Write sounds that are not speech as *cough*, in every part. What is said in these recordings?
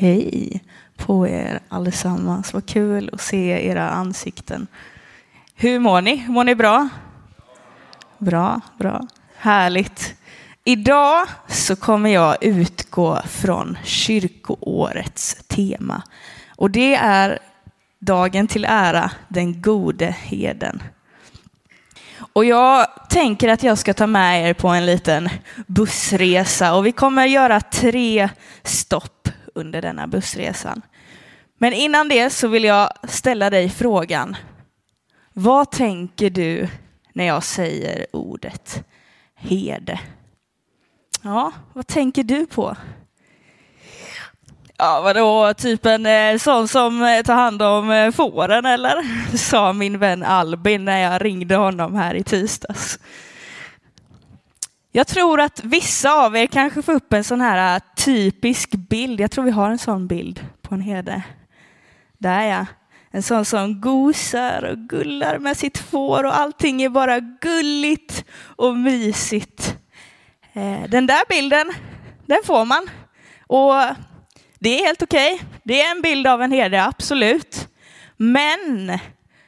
Hej på er allesammans. Vad kul att se era ansikten. Hur mår ni? Mår ni bra? Bra, bra. Härligt. Idag så kommer jag utgå från kyrkoårets tema. Och det är dagen till ära den gode heden. Och jag tänker att jag ska ta med er på en liten bussresa och vi kommer göra tre stopp under denna bussresan. Men innan det så vill jag ställa dig frågan. Vad tänker du när jag säger ordet herde? Ja, vad tänker du på? Ja, vadå, typ en eh, sån som eh, tar hand om eh, fåren eller? *laughs* Sa min vän Albin när jag ringde honom här i tisdags. Jag tror att vissa av er kanske får upp en sån här äh, typisk bild. Jag tror vi har en sån bild på en herde. Där ja. En sån som gosar och gullar med sitt får och allting är bara gulligt och mysigt. Eh, den där bilden, den får man. Och det är helt okej. Okay. Det är en bild av en herde, absolut. Men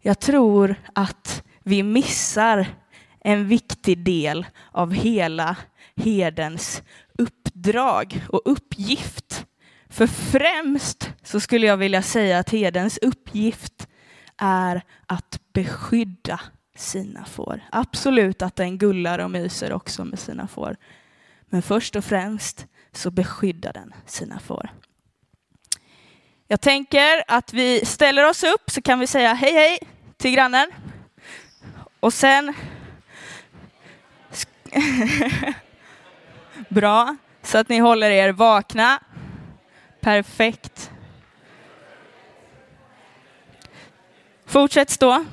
jag tror att vi missar en viktig del av hela herdens uppdrag och uppgift. För främst så skulle jag vilja säga att herdens uppgift är att beskydda sina får. Absolut att den gullar och myser också med sina får. Men först och främst så beskyddar den sina får. Jag tänker att vi ställer oss upp så kan vi säga hej hej till grannen. Och sen... *laughs* Bra, så att ni håller er vakna. Perfekt. Fortsätt stå.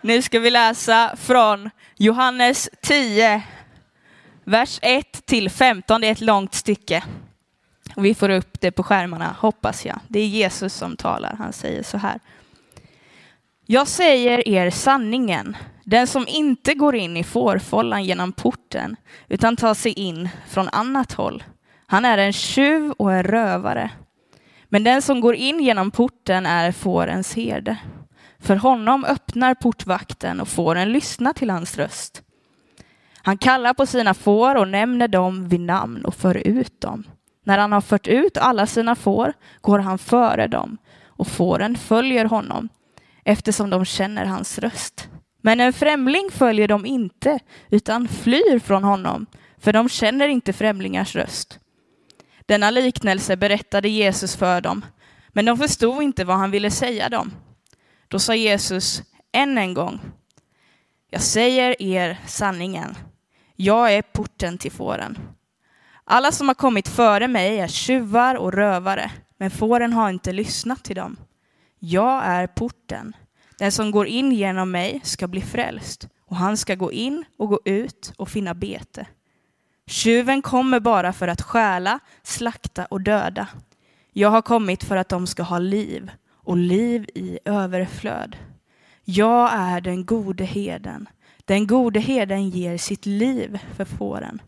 Nu ska vi läsa från Johannes 10, vers 1 till 15. Det är ett långt stycke. Och vi får upp det på skärmarna, hoppas jag. Det är Jesus som talar. Han säger så här. Jag säger er sanningen. Den som inte går in i fårfållan genom porten utan tar sig in från annat håll. Han är en tjuv och en rövare. Men den som går in genom porten är fårens herde. För honom öppnar portvakten och fåren lyssnar till hans röst. Han kallar på sina får och nämner dem vid namn och för ut dem. När han har fört ut alla sina får går han före dem och fåren följer honom eftersom de känner hans röst. Men en främling följer dem inte utan flyr från honom för de känner inte främlingars röst. Denna liknelse berättade Jesus för dem men de förstod inte vad han ville säga dem. Då sa Jesus än en gång Jag säger er sanningen. Jag är porten till fåren. Alla som har kommit före mig är tjuvar och rövare, men fåren har inte lyssnat till dem. Jag är porten. Den som går in genom mig ska bli frälst, och han ska gå in och gå ut och finna bete. Tjuven kommer bara för att stjäla, slakta och döda. Jag har kommit för att de ska ha liv, och liv i överflöd. Jag är den gode heden. Den gode heden ger sitt liv för fåren.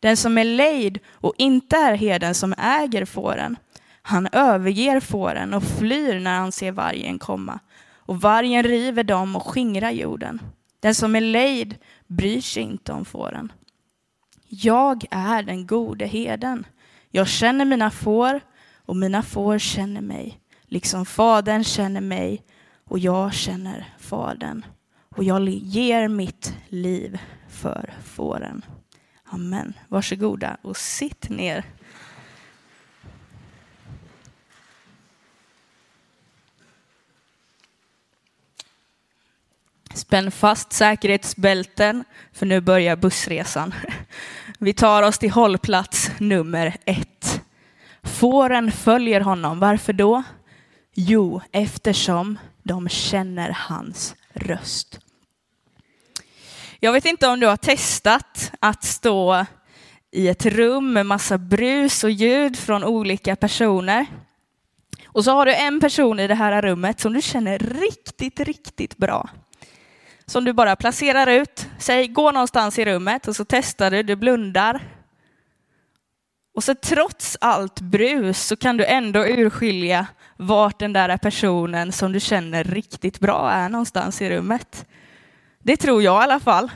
Den som är lejd och inte är herden som äger fåren, han överger fåren och flyr när han ser vargen komma. Och vargen river dem och skingrar jorden. Den som är lejd bryr sig inte om fåren. Jag är den gode heden. Jag känner mina får och mina får känner mig, liksom Fadern känner mig och jag känner Fadern. Och jag ger mitt liv för fåren. Amen. Varsågoda och sitt ner. Spänn fast säkerhetsbälten, för nu börjar bussresan. Vi tar oss till hållplats nummer ett. Fåren följer honom. Varför då? Jo, eftersom de känner hans röst. Jag vet inte om du har testat att stå i ett rum med massa brus och ljud från olika personer. Och så har du en person i det här rummet som du känner riktigt, riktigt bra. Som du bara placerar ut. Säg gå någonstans i rummet och så testar du, du blundar. Och så trots allt brus så kan du ändå urskilja vart den där personen som du känner riktigt bra är någonstans i rummet. Det tror jag i alla fall.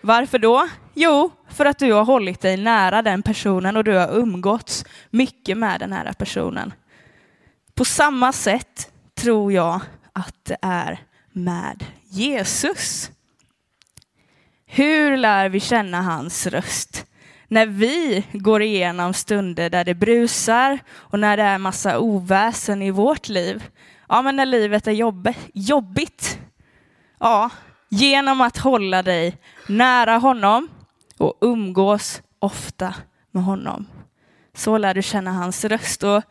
Varför då? Jo, för att du har hållit dig nära den personen och du har umgåtts mycket med den här personen. På samma sätt tror jag att det är med Jesus. Hur lär vi känna hans röst? När vi går igenom stunder där det brusar och när det är massa oväsen i vårt liv. Ja, men när livet är jobbigt. Ja, genom att hålla dig nära honom och umgås ofta med honom. Så lär du känna hans röst. Och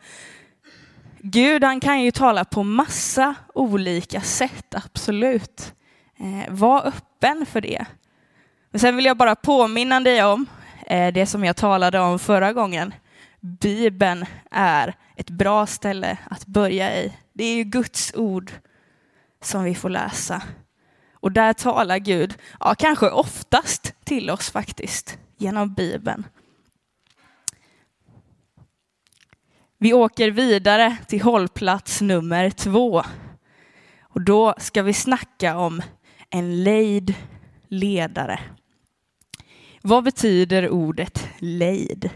Gud han kan ju tala på massa olika sätt, absolut. Eh, var öppen för det. Men sen vill jag bara påminna dig om eh, det som jag talade om förra gången. Bibeln är ett bra ställe att börja i. Det är ju Guds ord som vi får läsa. Och där talar Gud, ja kanske oftast till oss faktiskt, genom Bibeln. Vi åker vidare till hållplats nummer två. Och då ska vi snacka om en lejd ledare. Vad betyder ordet lejd?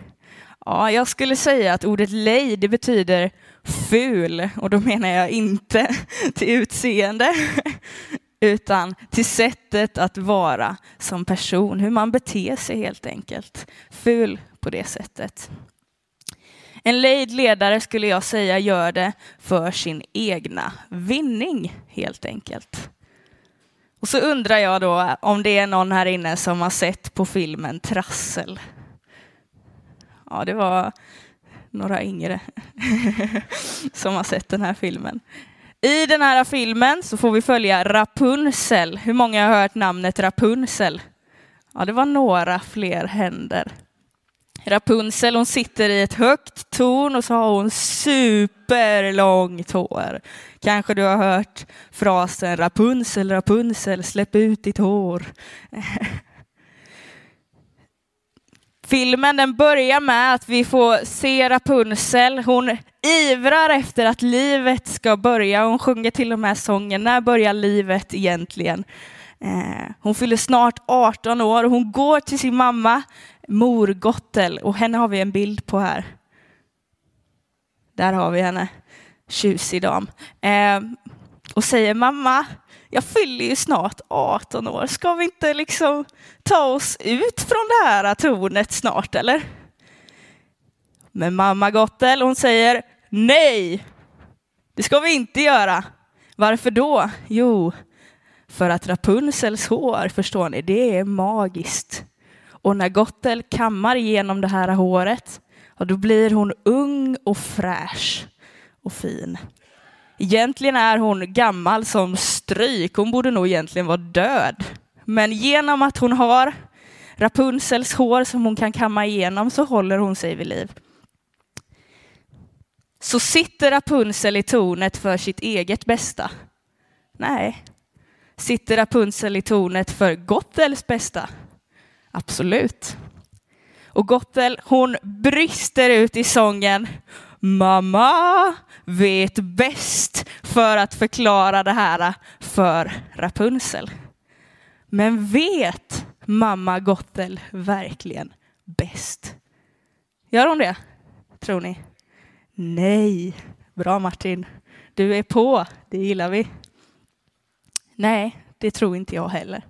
Ja, jag skulle säga att ordet lejd det betyder ful och då menar jag inte *laughs* till utseende *laughs* utan till sättet att vara som person, hur man beter sig helt enkelt. Ful på det sättet. En lejd ledare skulle jag säga gör det för sin egna vinning helt enkelt. Och så undrar jag då om det är någon här inne som har sett på filmen Trassel. Ja, det var några yngre *laughs* som har sett den här filmen. I den här filmen så får vi följa Rapunzel. Hur många har hört namnet Rapunzel? Ja, det var några fler händer. Rapunzel, hon sitter i ett högt torn och så har hon superlångt hår. Kanske du har hört frasen Rapunzel, Rapunzel, släpp ut ditt hår. *laughs* Filmen den börjar med att vi får se Rapunzel. Hon ivrar efter att livet ska börja. Hon sjunger till och med sången När börjar livet egentligen? Eh, hon fyller snart 18 år och hon går till sin mamma Mor Gottel och henne har vi en bild på här. Där har vi henne, tjusig dam. Eh, och säger mamma, jag fyller ju snart 18 år, ska vi inte liksom ta oss ut från det här tornet snart eller? Men mamma Gottel, hon säger nej, det ska vi inte göra. Varför då? Jo, för att Rapunzels hår, förstår ni, det är magiskt. Och när Gottel kammar igenom det här håret, ja, då blir hon ung och fräsch och fin. Egentligen är hon gammal som stryk, hon borde nog egentligen vara död. Men genom att hon har Rapunzels hår som hon kan kamma igenom så håller hon sig vid liv. Så sitter Rapunzel i tornet för sitt eget bästa? Nej. Sitter Rapunzel i tornet för Gottels bästa? Absolut. Och Gottel, hon brister ut i sången Mamma vet bäst för att förklara det här för Rapunzel. Men vet mamma Gottel verkligen bäst? Gör hon det? Tror ni? Nej. Bra Martin. Du är på. Det gillar vi. Nej, det tror inte jag heller.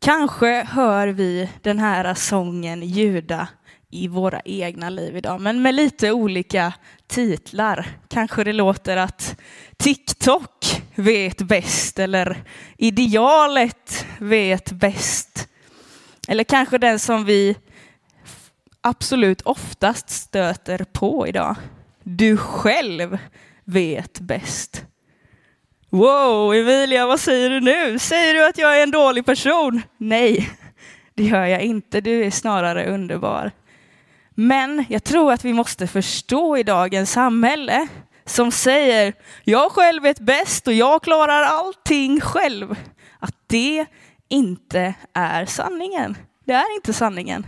Kanske hör vi den här sången ljuda i våra egna liv idag, men med lite olika titlar. Kanske det låter att TikTok vet bäst eller idealet vet bäst. Eller kanske den som vi absolut oftast stöter på idag. Du själv vet bäst. Wow, Emilia, vad säger du nu? Säger du att jag är en dålig person? Nej, det gör jag inte. Du är snarare underbar. Men jag tror att vi måste förstå i dagens samhälle som säger jag själv vet bäst och jag klarar allting själv. Att det inte är sanningen. Det är inte sanningen.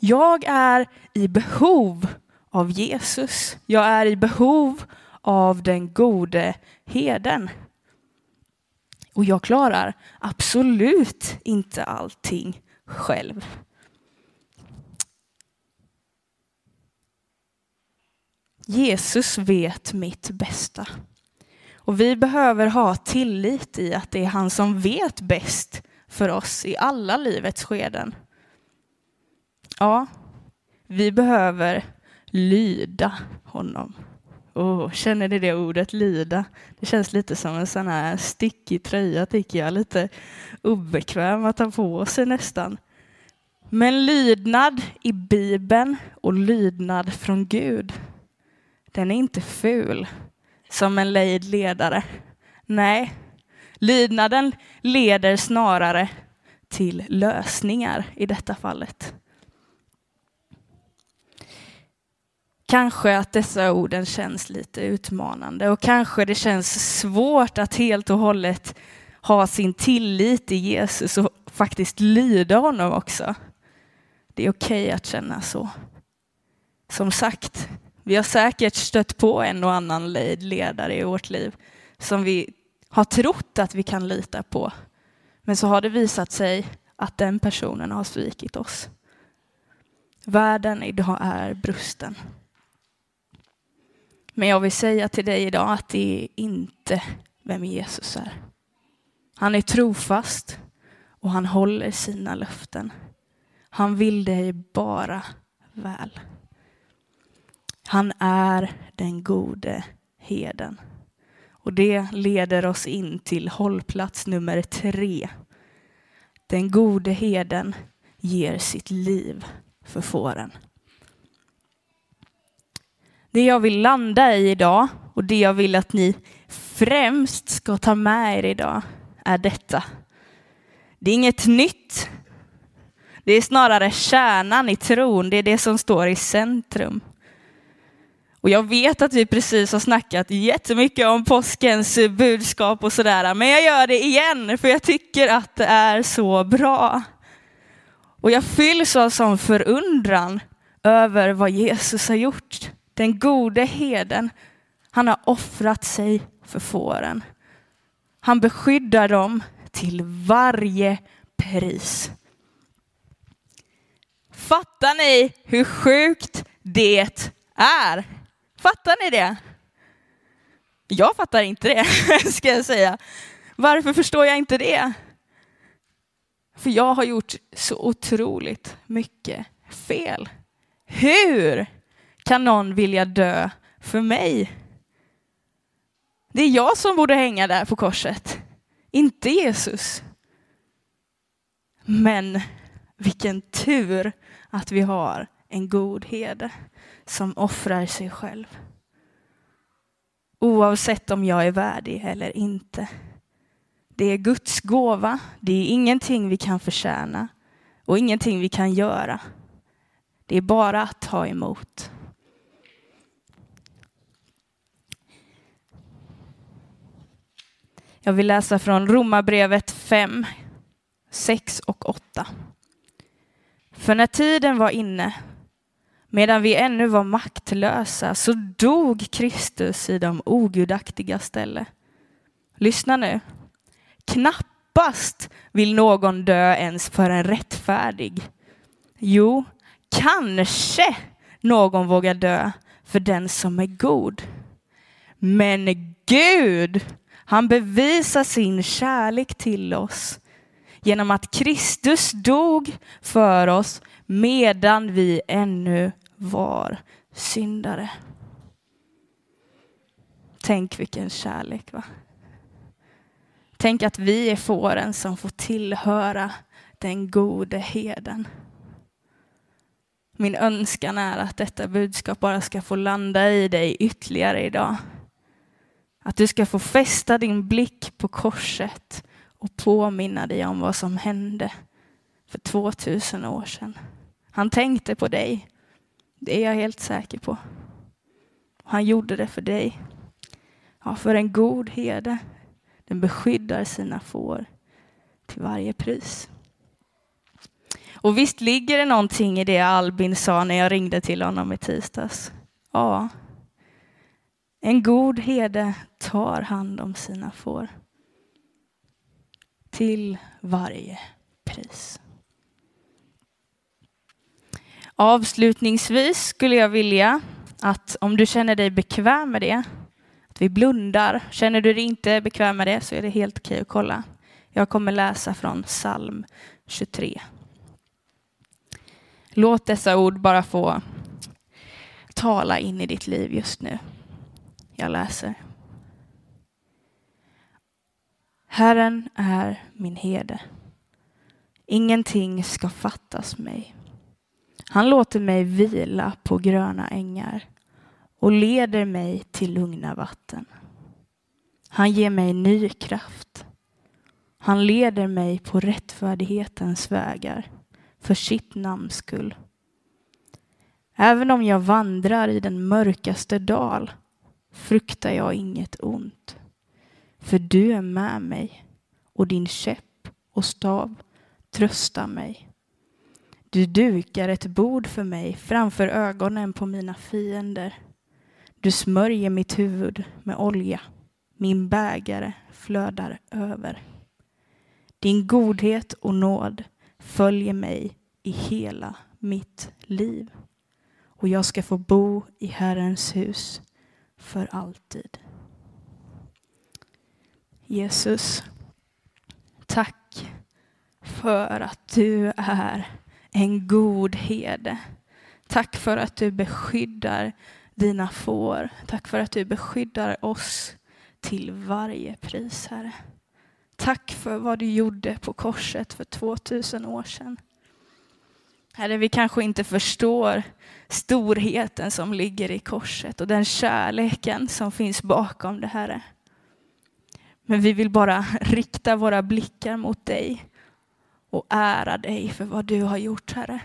Jag är i behov av Jesus. Jag är i behov av den gode heden. Och jag klarar absolut inte allting själv. Jesus vet mitt bästa. Och vi behöver ha tillit i att det är han som vet bäst för oss i alla livets skeden. Ja, vi behöver lyda honom. Oh, känner ni det ordet lyda? Det känns lite som en sån här stickig tröja tycker jag. Lite obekväm att ha på sig nästan. Men lydnad i Bibeln och lydnad från Gud, den är inte ful som en lejd ledare. Nej, lydnaden leder snarare till lösningar i detta fallet. Kanske att dessa orden känns lite utmanande och kanske det känns svårt att helt och hållet ha sin tillit i Jesus och faktiskt lyda honom också. Det är okej okay att känna så. Som sagt, vi har säkert stött på en och annan lejd ledare i vårt liv som vi har trott att vi kan lita på. Men så har det visat sig att den personen har svikit oss. Världen idag är brusten. Men jag vill säga till dig idag att det är inte vem Jesus är. Han är trofast och han håller sina löften. Han vill dig bara väl. Han är den gode heden. Och det leder oss in till hållplats nummer tre. Den gode heden ger sitt liv för fåren. Det jag vill landa i idag och det jag vill att ni främst ska ta med er idag är detta. Det är inget nytt. Det är snarare kärnan i tron, det är det som står i centrum. Och jag vet att vi precis har snackat jättemycket om påskens budskap och sådär, men jag gör det igen för jag tycker att det är så bra. Och jag fylls av sån förundran över vad Jesus har gjort. Den gode heden, han har offrat sig för fåren. Han beskyddar dem till varje pris. Fattar ni hur sjukt det är? Fattar ni det? Jag fattar inte det, *laughs* ska jag säga. Varför förstår jag inte det? För jag har gjort så otroligt mycket fel. Hur kan någon vilja dö för mig? Det är jag som borde hänga där på korset, inte Jesus. Men vilken tur att vi har en god herde som offrar sig själv. Oavsett om jag är värdig eller inte. Det är Guds gåva. Det är ingenting vi kan förtjäna och ingenting vi kan göra. Det är bara att ta emot. Jag vill läsa från Romarbrevet 5, 6 och 8. För när tiden var inne Medan vi ännu var maktlösa så dog Kristus i de ogudaktiga ställe. Lyssna nu. Knappast vill någon dö ens för en rättfärdig. Jo, kanske någon vågar dö för den som är god. Men Gud, han bevisar sin kärlek till oss genom att Kristus dog för oss medan vi ännu var syndare. Tänk vilken kärlek va? Tänk att vi är fåren som får tillhöra den gode heden. Min önskan är att detta budskap bara ska få landa i dig ytterligare idag. Att du ska få fästa din blick på korset och påminna dig om vad som hände för 2000 år sedan. Han tänkte på dig. Det är jag helt säker på. Han gjorde det för dig. Ja, för en god herde. Den beskyddar sina får till varje pris. Och visst ligger det någonting i det Albin sa när jag ringde till honom i tisdags. Ja, en god herde tar hand om sina får. Till varje pris. Avslutningsvis skulle jag vilja att om du känner dig bekväm med det, att vi blundar. Känner du dig inte bekväm med det så är det helt okej att kolla. Jag kommer läsa från psalm 23. Låt dessa ord bara få tala in i ditt liv just nu. Jag läser. Herren är min herde. Ingenting ska fattas mig. Han låter mig vila på gröna ängar och leder mig till lugna vatten. Han ger mig ny kraft. Han leder mig på rättfärdighetens vägar för sitt namns skull. Även om jag vandrar i den mörkaste dal fruktar jag inget ont. För du är med mig och din käpp och stav tröstar mig. Du dukar ett bord för mig framför ögonen på mina fiender. Du smörjer mitt huvud med olja. Min bägare flödar över. Din godhet och nåd följer mig i hela mitt liv. Och jag ska få bo i Herrens hus för alltid. Jesus, tack för att du är en god herde. Tack för att du beskyddar dina får. Tack för att du beskyddar oss till varje pris, Herre. Tack för vad du gjorde på korset för 2000 år sedan. Herre, vi kanske inte förstår storheten som ligger i korset och den kärleken som finns bakom det, Herre. Men vi vill bara rikta våra blickar mot dig och ära dig för vad du har gjort, Herre.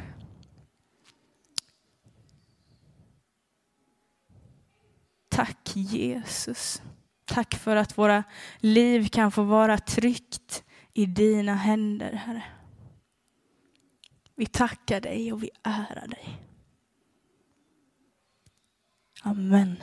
Tack Jesus. Tack för att våra liv kan få vara tryggt i dina händer, Herre. Vi tackar dig och vi ärar dig. Amen.